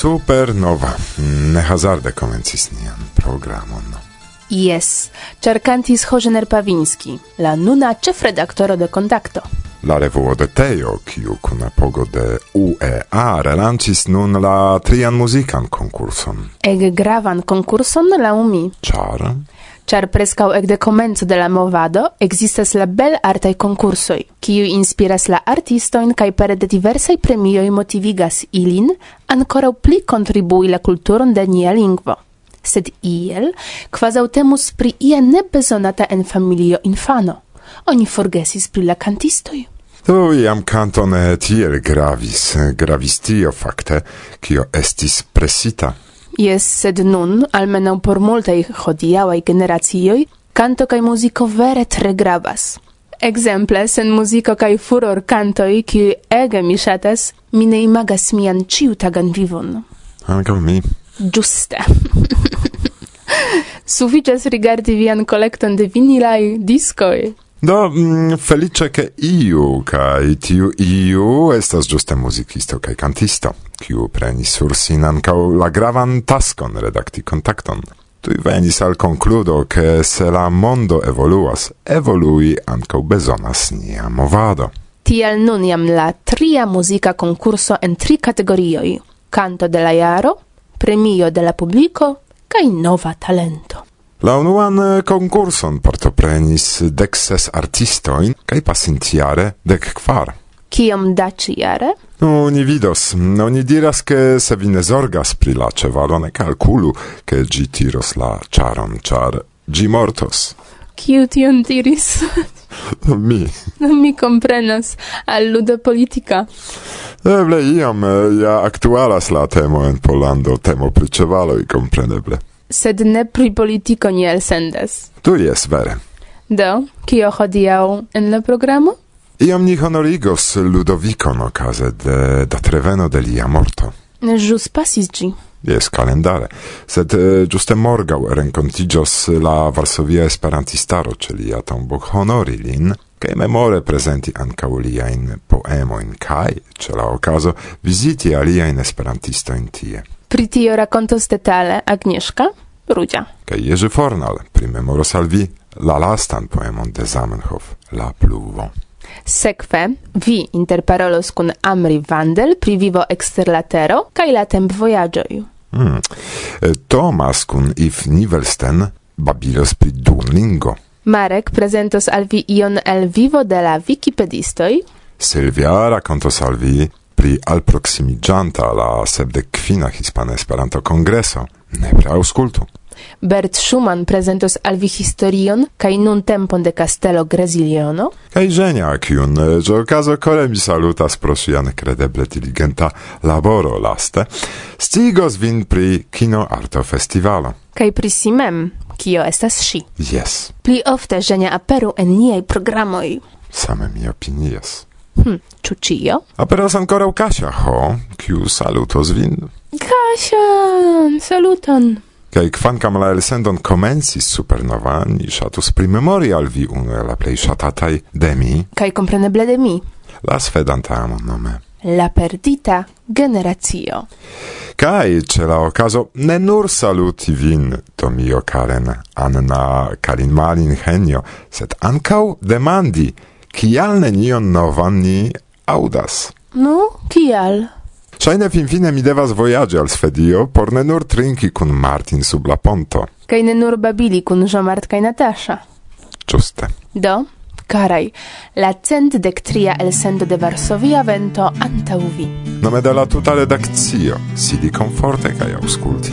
supernova. Ne hazarde komencis nian programon. Yes, cercantis Hożener Pawiński, la nuna ĉefredaktoro de Kontakto. La revuo de Teo, kiu kun apogo de UEA relancis nun la trian muzikan konkurson. Ege gravan konkurson laŭ mi. Ĉar? char prescau ec de comenzo de la movado existas la bel artai concursoi, kiu inspiras la artistoin cae pere de diversai premioi motivigas ilin ancora pli contribui la culturon de nia lingvo. Sed iel, quasau temus pri ia nebezonata en familio infano. Oni forgesis pri la cantistoi. Do iam canton tiel gravis, gravis tio facte, kio estis presita. Yes, sed nun, almenau por multaj hodiaŭaj generacioj, canto cae musico vere tre gravas. Exemple, sen musico cae furor cantoi, qui ege mi shatas, mi ne imagas mian ciutagan vivon. Anca mi. Giuste. Suficias rigardi vian collecton de vinilai discoi. Do, mm, felice che iu, cae tiu iu, estas giuste musicisto cae cantisto kiu prenis sur sin ankaŭ la gravan taskon redakti kontakton. Tuj venis al concludo che se la mondo evoluas, evolui ankaŭ bezonas nia movado. Tiel nun jam la tria muzika konkurso en tri kategorioj: kanto de la jaro, premio de la publiko kaj nova talento. La unuan eh, concurson partoprenis dexes artistoin, kai pasintiare dec kvar. Kiom da ciare? No, ni vidos. Oni diras che se vi ne zorgas pri la cevalo, ne calculu che gi tiros la charon, char gi mortos. Kiu tion diris? Mi. Mi comprenas al ludo politica. Eble iam ja aktualas la temo en Polando, temo pri ĉevaloj, kompreneble. Sed ne pri politico ni elsendas. Tu jes vere. Do, kio hodiaŭ en la programo? Iam ni honorigos Ludovicon okaze de da treveno de lia morto. Jus pasis gi. Jes, calendare. Sed uh, giuste morgau rencontigios la Varsovia Esperantistaro ce lia tombo honori lin kaj memore presenti prezenti in poemo in kaj, ce la ocaso, visiti alia in Esperantisto in tie. Pri tio racontos detale Agnieszka Rudzia. Kaj Jerzy Fornal primemoros al vi la lastan poemon de Zamenhof, La pluvo. Sekve, vi interparolos kun Amri Vandel pri vivo eksterlatero kaj la tempvojaĝoj. Mm. Thomas kun If Nivelsten babilos pri Duolingo. Marek prezentos al vi ion el vivo de la Wikipedistoj. Silvia rakontos al vi pri alproximiĝanta la sepdek kvina hispana Esperanto-kongreso. Nepre aŭskultu. Bert Schumann presentos al vi historion kaj nun tempon de Castello Greziliono. Kaj ĝenia kiun eh, zo okazo kore mi salutas pro ŝian kredeble diligenta laboro laste, stigos vin pri kino arto festivalo. Kaj pri si mem, kio estas ŝi. Yes. Pli ofte ĝenia aperu en niaj programoj. Same mi opinias. Hm, ĉu ĉio? Aperas ankoraŭ Kasia, ho, kiu salutos vin. Kasia, saluton. Kaj kvankam la elsendon komencis supernova, ni ŝatus primemori al vi unu el la plej ŝatataj de mi. Kaj kompreneble de mi. La svedanta nome. La perdita generacio. Kaj ce la okazo ne nur saluti vin, to mio Karen, Anna Karin Malin Henio, sed ankaŭ demandi, kial nenion novan ni audas? Nu, kial? Shaina fin fine mi devas voyage al Svedio por ne nur trinki kun Martin sub la ponto. Kaj ne nur babili kun Jean-Mart kaj Natasha. Ĝuste. Do, Karaj, la centdek tria elsendo de Varsovia vento antaŭ vi. Nome de la tuta redakcio, sidi komforte kaj auskulti.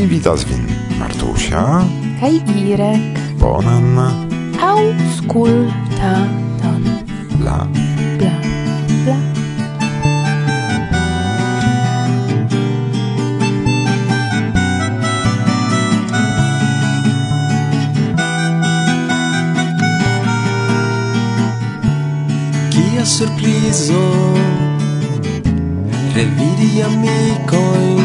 Invitas vin Martusia kaj Irek. Bonan aŭskultadon. Bla. Bla. granda surprizo. Revidi amicoin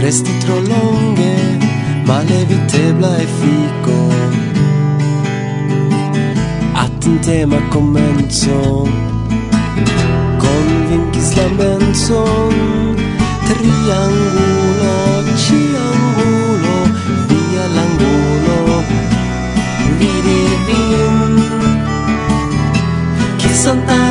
Resti tro longe Malevitebla e fico. Attentema commenzo. Convinkis la menzon Triangulo, ciangulo Via l'angulo Vidi vin Sometimes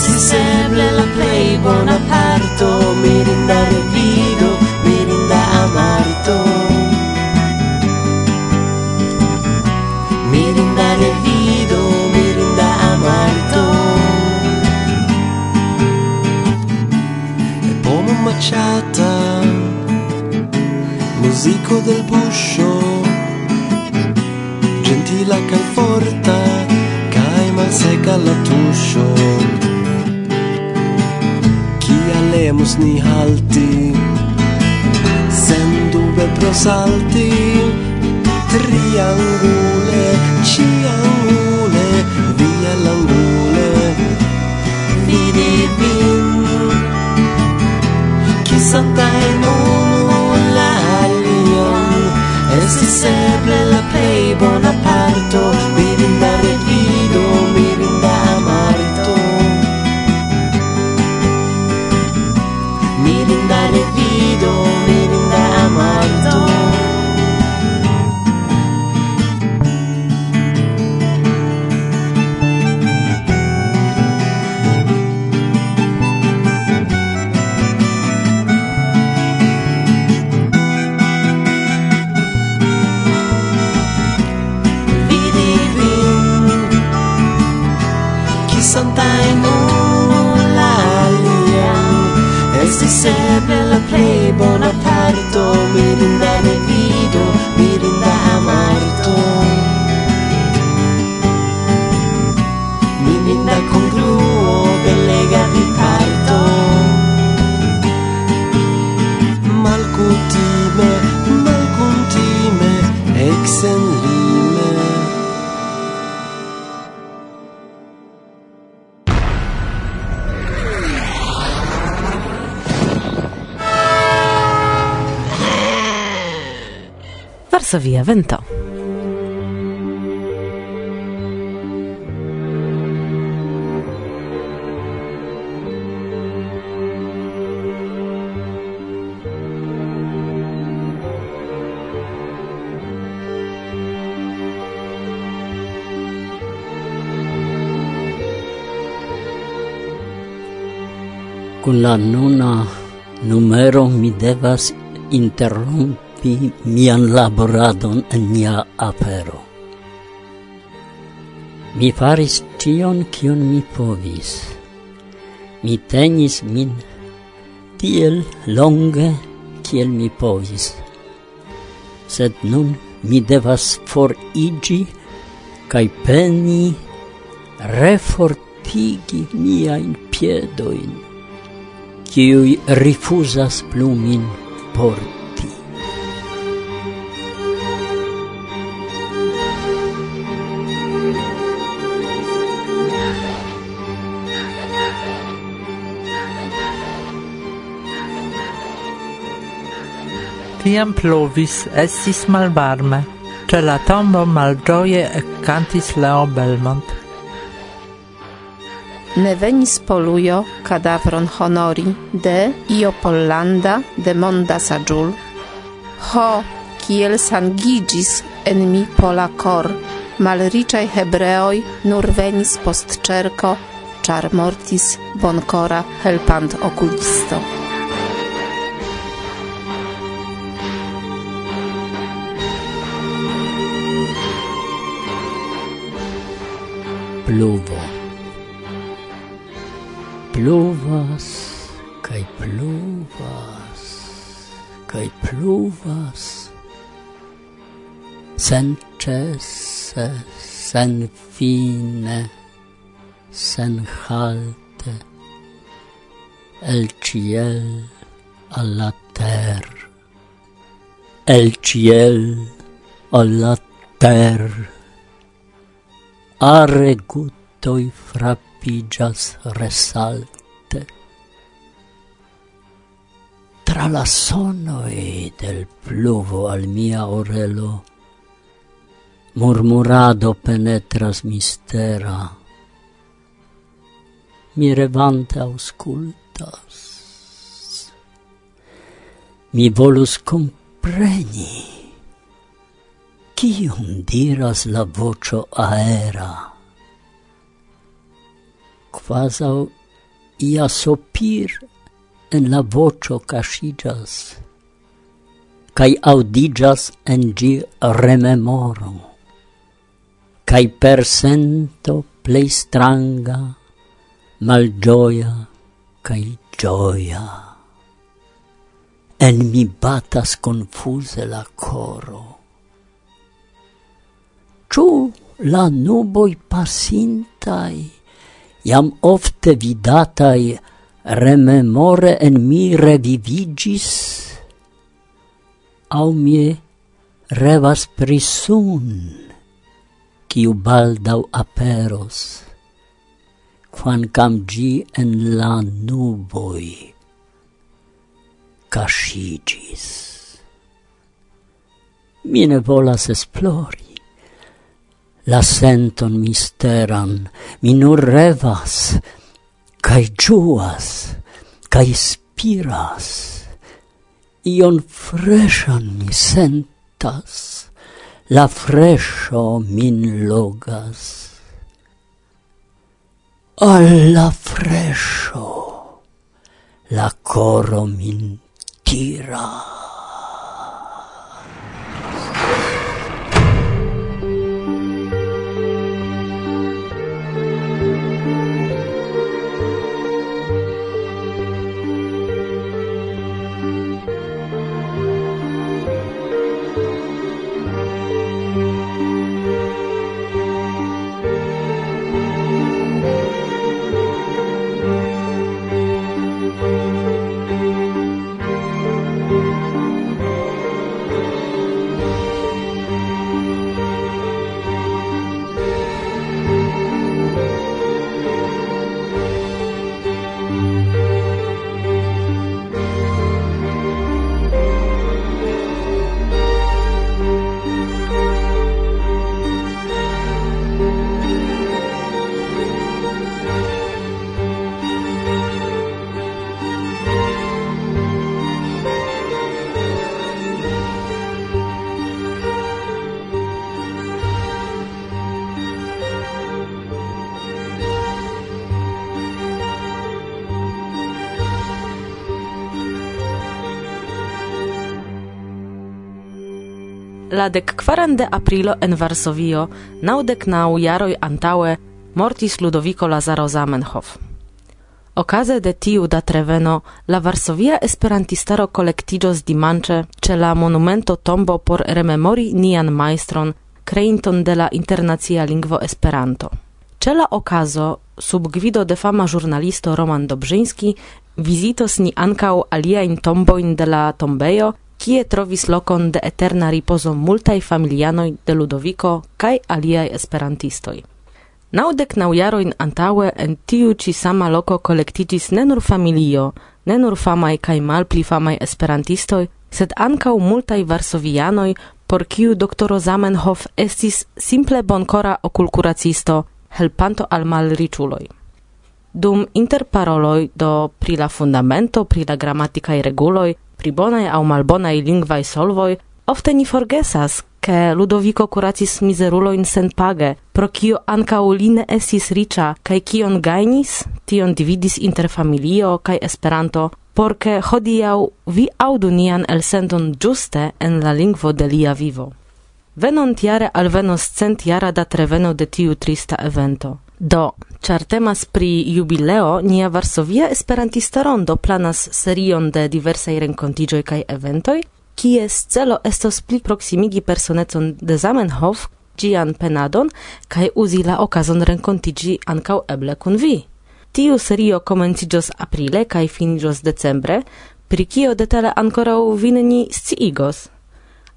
si sembra la play Bonaparto Mirinda Revido, Mirinda Amarto. Mirinda Revido, Mirinda Amarto. E pomo macciata Musico del buscio. gentila kai forta, cae malseca la tuscio. chi lemus ni halti, sen dube prosalti, triangule, ciangule, via l'angule, vidi vin, chi santa in unul alian, esi sempre la Bonaparto sempre la plei bona parto mi Varsovia Vento. Con la nona numero mi devas helpi mian laboradon en mia apero. Mi faris tion, kion mi povis. Mi tenis min tiel longe, kiel mi povis. Sed nun mi devas forigi kaj peni refortigi miajn piedojn, kiuj rifuzas plu min porti. Tiam pluvis, estis malvarme. Ĉe la tombo malĝoje ekkantis Leo Belmont. Ne venis polujo cadavron honori de io Pollanda de monda sagiul. Ho, kiel sangigis en mi pola cor, malricai hebreoi nur venis post char mortis boncora helpant oculisto. pluvo. Pluvas, kai pluvas, kai pluvas, senĉese, senfine, senhalte, el ciel alla terra. El ciel alla terra aregutoi frappigas resalte. Tra la sonoi del pluvo al mia orelo, murmurado penetras mistera, mi revante auscultas. Mi volus compreni Kion diras la vocio aera? Quasau ia sopir en la vocio cascigas, cae audigas en gi rememoro, cae per sento plei stranga, malgioia cae gioia. En mi batas confuse la coro, Ciu la nuboi pasintai, iam ofte vidatai, rememore en mi revivigis, au mie revas prisun, kiu baldau aperos, quancam gi en la nuboi cascigis. Mi ne volas esplori, la senton misteran, mi nur revas, cae giuas, cae spiras, ion freshan mi sentas, la fresho min logas. Alla fresho, la coro min tiras. La dec quaran de aprilo en Varsovio, naudec nau jaroi antaue, mortis Ludovico Lazaro Zamenhof. Okaze de tiu dat reveno, la Varsovia esperantistaro collectigios dimanche ce la monumento tombo por rememori nian maestron, creinton de la internazia lingvo esperanto. Ce la okazo, sub gvido de fama jurnalisto Roman Dobrzyński, vizitos ni ancau aliaen tomboin de la tombejo, kie trovis lokon de eterna ripozo multaj familianoj de Ludoviko kaj aliaj esperantistoj. Naŭdek naŭ jarojn antaŭe en tiu ĉi sama loko kolektiĝis ne nur familio, ne nur famaj kaj malpli famaj esperantistoj, sed ankaŭ multaj varsovianoj, por kiu doktoro Zamenhof estis simple bonkora okulkuracisto, helpanto al malriĉuloj. Dum interparoloj do pri la fundamento, pri la gramatikaj reguloj, Pri bonaj au malbonaj lingvaj solvoj ofte ni forgesas, ke Ludovico curatis sen page, pro kio anca uline esis estis kai kion gainis, tion dividis inter familio kaj Esperanto, porque hodiau vi audu nian elsenton giuste en la lingvo de lia vivo. Venontiare jara dat datreveno de tiu trista evento. Do, char temas pri jubileo, nia Varsovia Esperantista Rondo planas serion de diversai rencontigioi kaj eventoj, kies celo estos pli proximigi personecon de Zamenhof, gian penadon kaj uzi la okazon rencontigi ankaŭ eble kun vi. Tiu serio komenciĝos aprile kaj finiĝos decembre, pri kio detale ankoraŭ u vineni sciigos.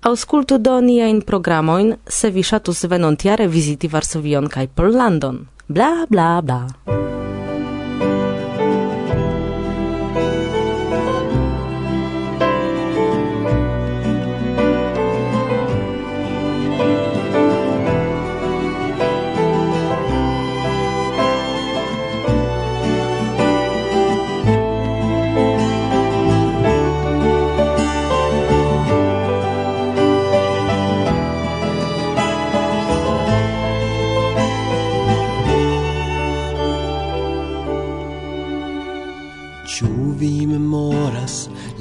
Aŭskultu do niajn programoin, se vi shatus venontiare viziti Varsovion kaj Pollandon bla bla bla.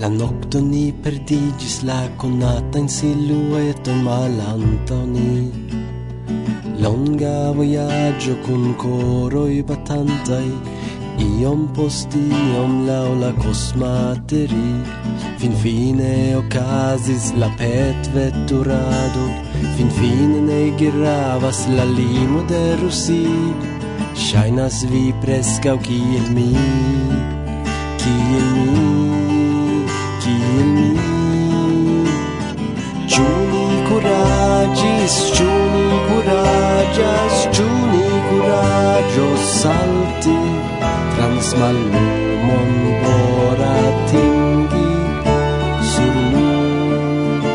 La nocto ni perdigis la conata in silueto malanta ni Longa voyaggio con coroi batantai Iom post iom lau la cosmateri. Fin fine ocasis la pet vetturado Fin fine ne giravas la limo de russi. Shainas vi prescau kiel mi Kiel mi kuraĝas ĉu ni kuraĝos salti trans mallumon por atingi sur nur,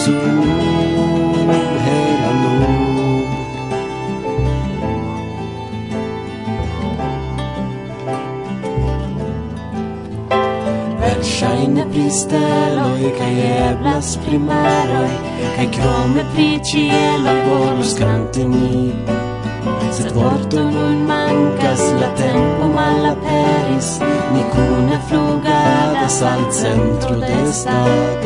sur nur hela nur. Verŝajne pri steloj kaj eblas pri maroj kaj krome pri ĉielo cante ni Sed vorto nun mancas la tempo malaperis. Ni cune flugadas al centro de stat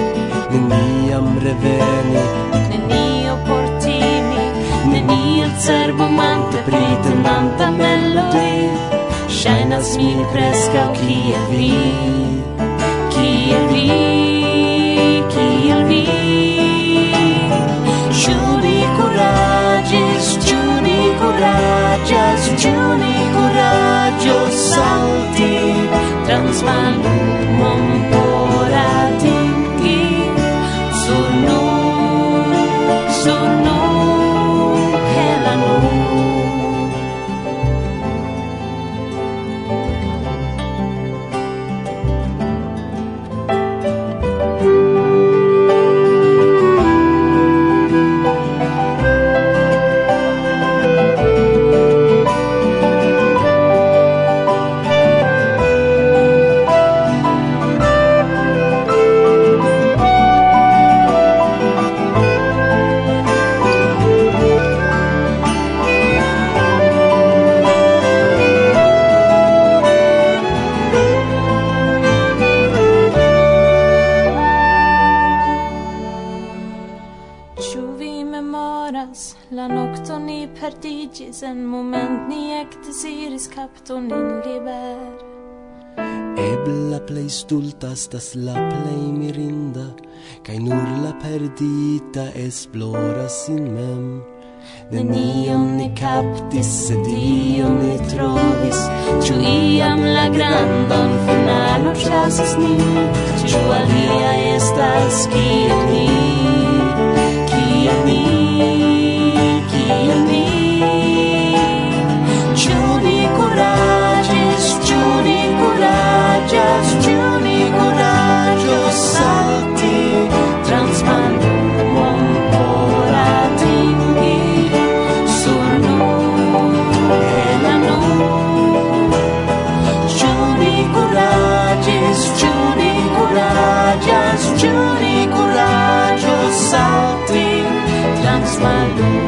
Neniam reveni. Nenio por timi Neniel cerbumante pritendanta melodi. Shainas mi presca kiel vi? Kiel vi? Kiel vi? coraggio, giuni coraggio, salti, transmando. transiris capton in liber. Ebla plei stulta stas la plei mirinda, cae nur la perdita esploras in mem. Nenion ni captis, sed ion ni trovis, Ciu iam la grandon finalo chasis nin, Ciu alia estas kiel ni my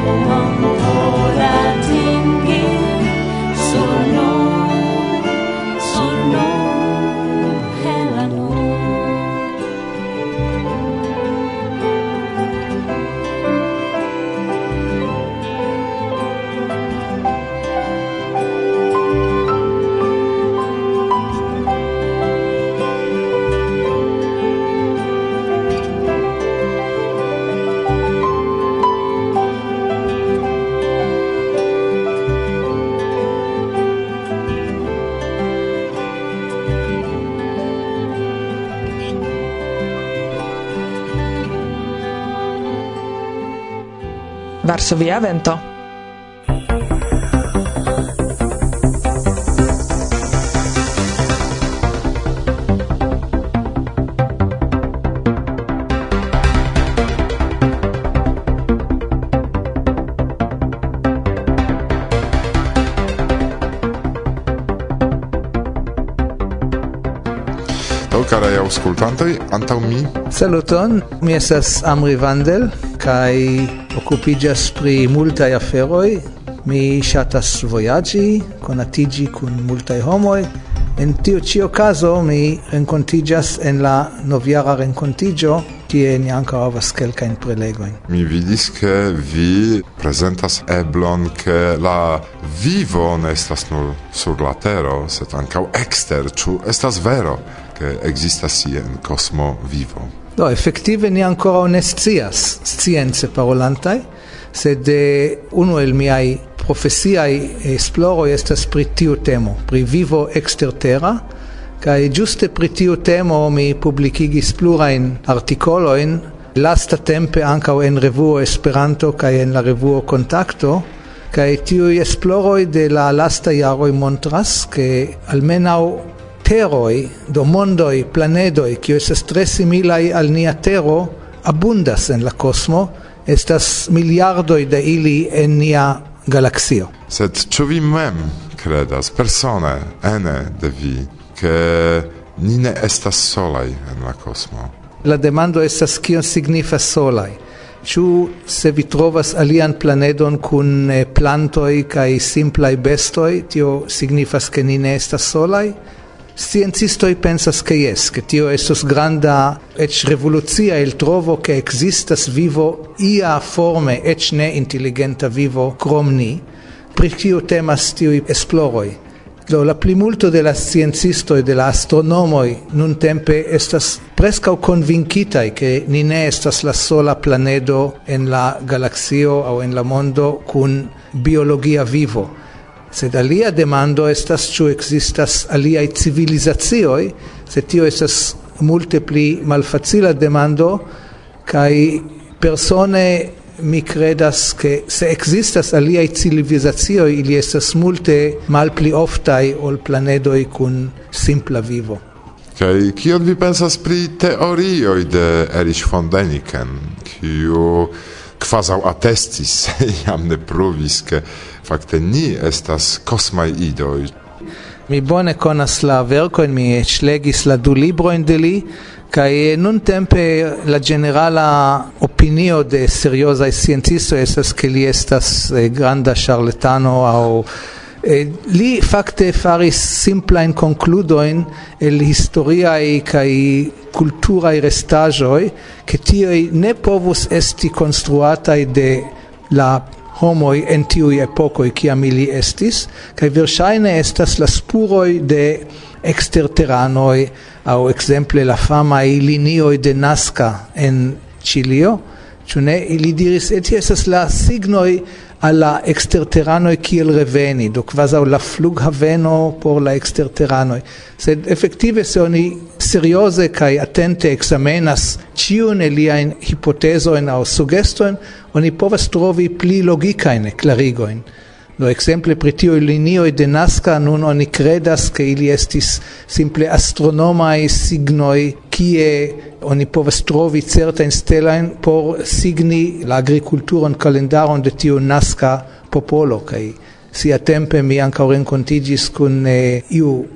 Varsovia vento. caraj auscultantoj, antaŭ mi. Saluton, mi estas Amri Vandel, kaj occupigas pri multae aferoi, mi shatas voyagi, conatigi cun multae homoi, En tiu cio caso mi rencontigas en la noviara rencontigio, kie ni anca havas quelcain prelegoin. Mi vidis che vi presentas eblon che la vivo ne estas nur sur la tero, sed ancau exter, ciu estas vero, che existas ie en cosmo vivo. Do, effettive ni ancora ne scias, scienze parolantai, sed eh, uno el miai profesiai esploro estas pri tiu temo, pri vivo extertera, kai giuste pri tiu temo mi publicigis plurain articoloin, lasta tempe ankaŭ en revuo Esperanto kaj en la revuo Kontakto kaj tiuj esploroi de la lasta iaroi montras ke almenau teroi, do mondoi, planedoi, kiu estas tre similai al nia tero, abundas en la cosmo, estas miliardoi de ili en nia galaxio. Sed ĉu vi mem credas persone ene de vi che ni ne estas solaj en la cosmo? La demando estas kion signifas solaj. Ĉu se vi trovas alian planedon kun eh, plantoj kaj simplaj bestoj, tio signifas ke ni ne estas solaj? Sciencistoi pensas che yes, che tio estos granda ec revolucia il trovo che existas vivo ia forme ec ne intelligenta vivo cromni, pri tio temas tio esploroi. Do la plimulto de la sciencisto e de la astronomoi nun tempe estas prescau convincitai che ni ne estas la sola planedo en la galaxio au en la mondo cun biologia vivo Sed alia demando estas ĉu ekzistas aliaj civilizacioj, se tio estas multe pli malfacila demando kaj persone mi credas che se existas aliai civilizazioi ili estas multe malpli oftai ol planedoi cun simpla vivo. Kaj kion vi pensas pri teorioj de Erich von Däniken, kiu quasau attestis, jam ne provis, che Fakte ni estas kosmaj idoj. Mi bone konas la verkojn, mi eĉ legis la du librojn de li, kaj nun tempe la generala opinio de seriozaj sciencistoj estas ke li estas eh, granda charlatano aŭ Eh, li fakte faris simplajn konkludoin el historiaj kaj kulturaj restaĵoj, ke tioj ne povus esti konstruataj de la homoi en tiui epocoi ciam ili estis, cae versaine estas la spuroi de exterteranoi, au exemple la famai linioi de Nazca en Cilio, cune ili diris, eti estas la signoi alla exterteranoi kiel reveni, do quasi la flug haveno por la exterteranoi. Sed effettive se oni serioze kai attente examenas ciun eliaen hipotezoen au sugestoin oni povas trovi pli logicaen clarigoin. Do exemple pri tio linio de Nazca nun oni credas ke ili estis simple astronoma e signoi kie oni povas trovi certajn stelain por signi la agrikulturon kalendaron de tio Nazca popolo. Kai sia tempe mi anca rencontigis kun eh, iu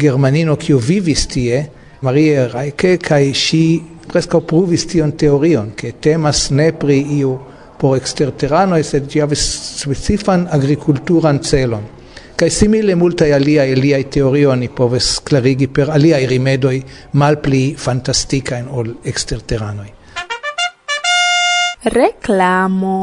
germanino kiu vivis tie Maria Reike kai ŝi preskaŭ pruvis tion teorion ke temas ne pri iu por exterterano es et havis specifan agriculturan celon. kai simile multa alia alia teorioj ni povas klarigi per alia rimedoi malpli fantastikajn ol eksterteranoj. Reclamo.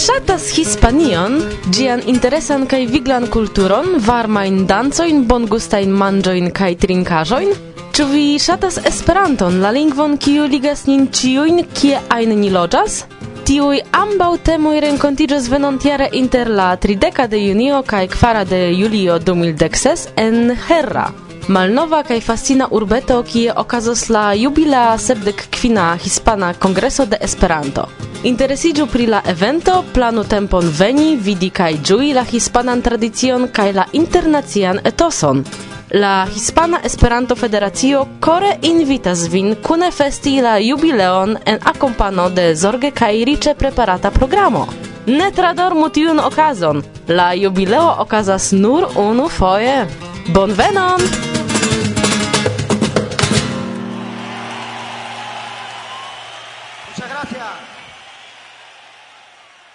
Shatas Hispanion, gian interesan kai viglan kulturon, varmajn dancojn, bongustajn manĝojn kaj trinkaĵojn? Ĉu vi ŝatas Esperanton, la lingvon kiu ligas nin ĉiujn, kie ajn ni loĝas? Tiuj ambaŭ temoj renkontiĝos venontiare inter la trideca de junio kaj quara de julio 2016 en Herra malnova kaj fascina urbeto kie okazos la jubilea sepdek kvina hispana kongreso de Esperanto. Interesiĝu pri la evento, planu tempon veni, vidi kaj ĝui la hispanan tradicion kaj la internacian etoson. La Hispana Esperanto Federacio kore invitas vin kune festi la jubileon en akompano de zorge kaj riĉe preparata programo. Ne tradormu tiun okazon. La jubileo okazas nur unu foje. Bonvenon!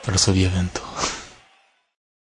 pero se vio evento.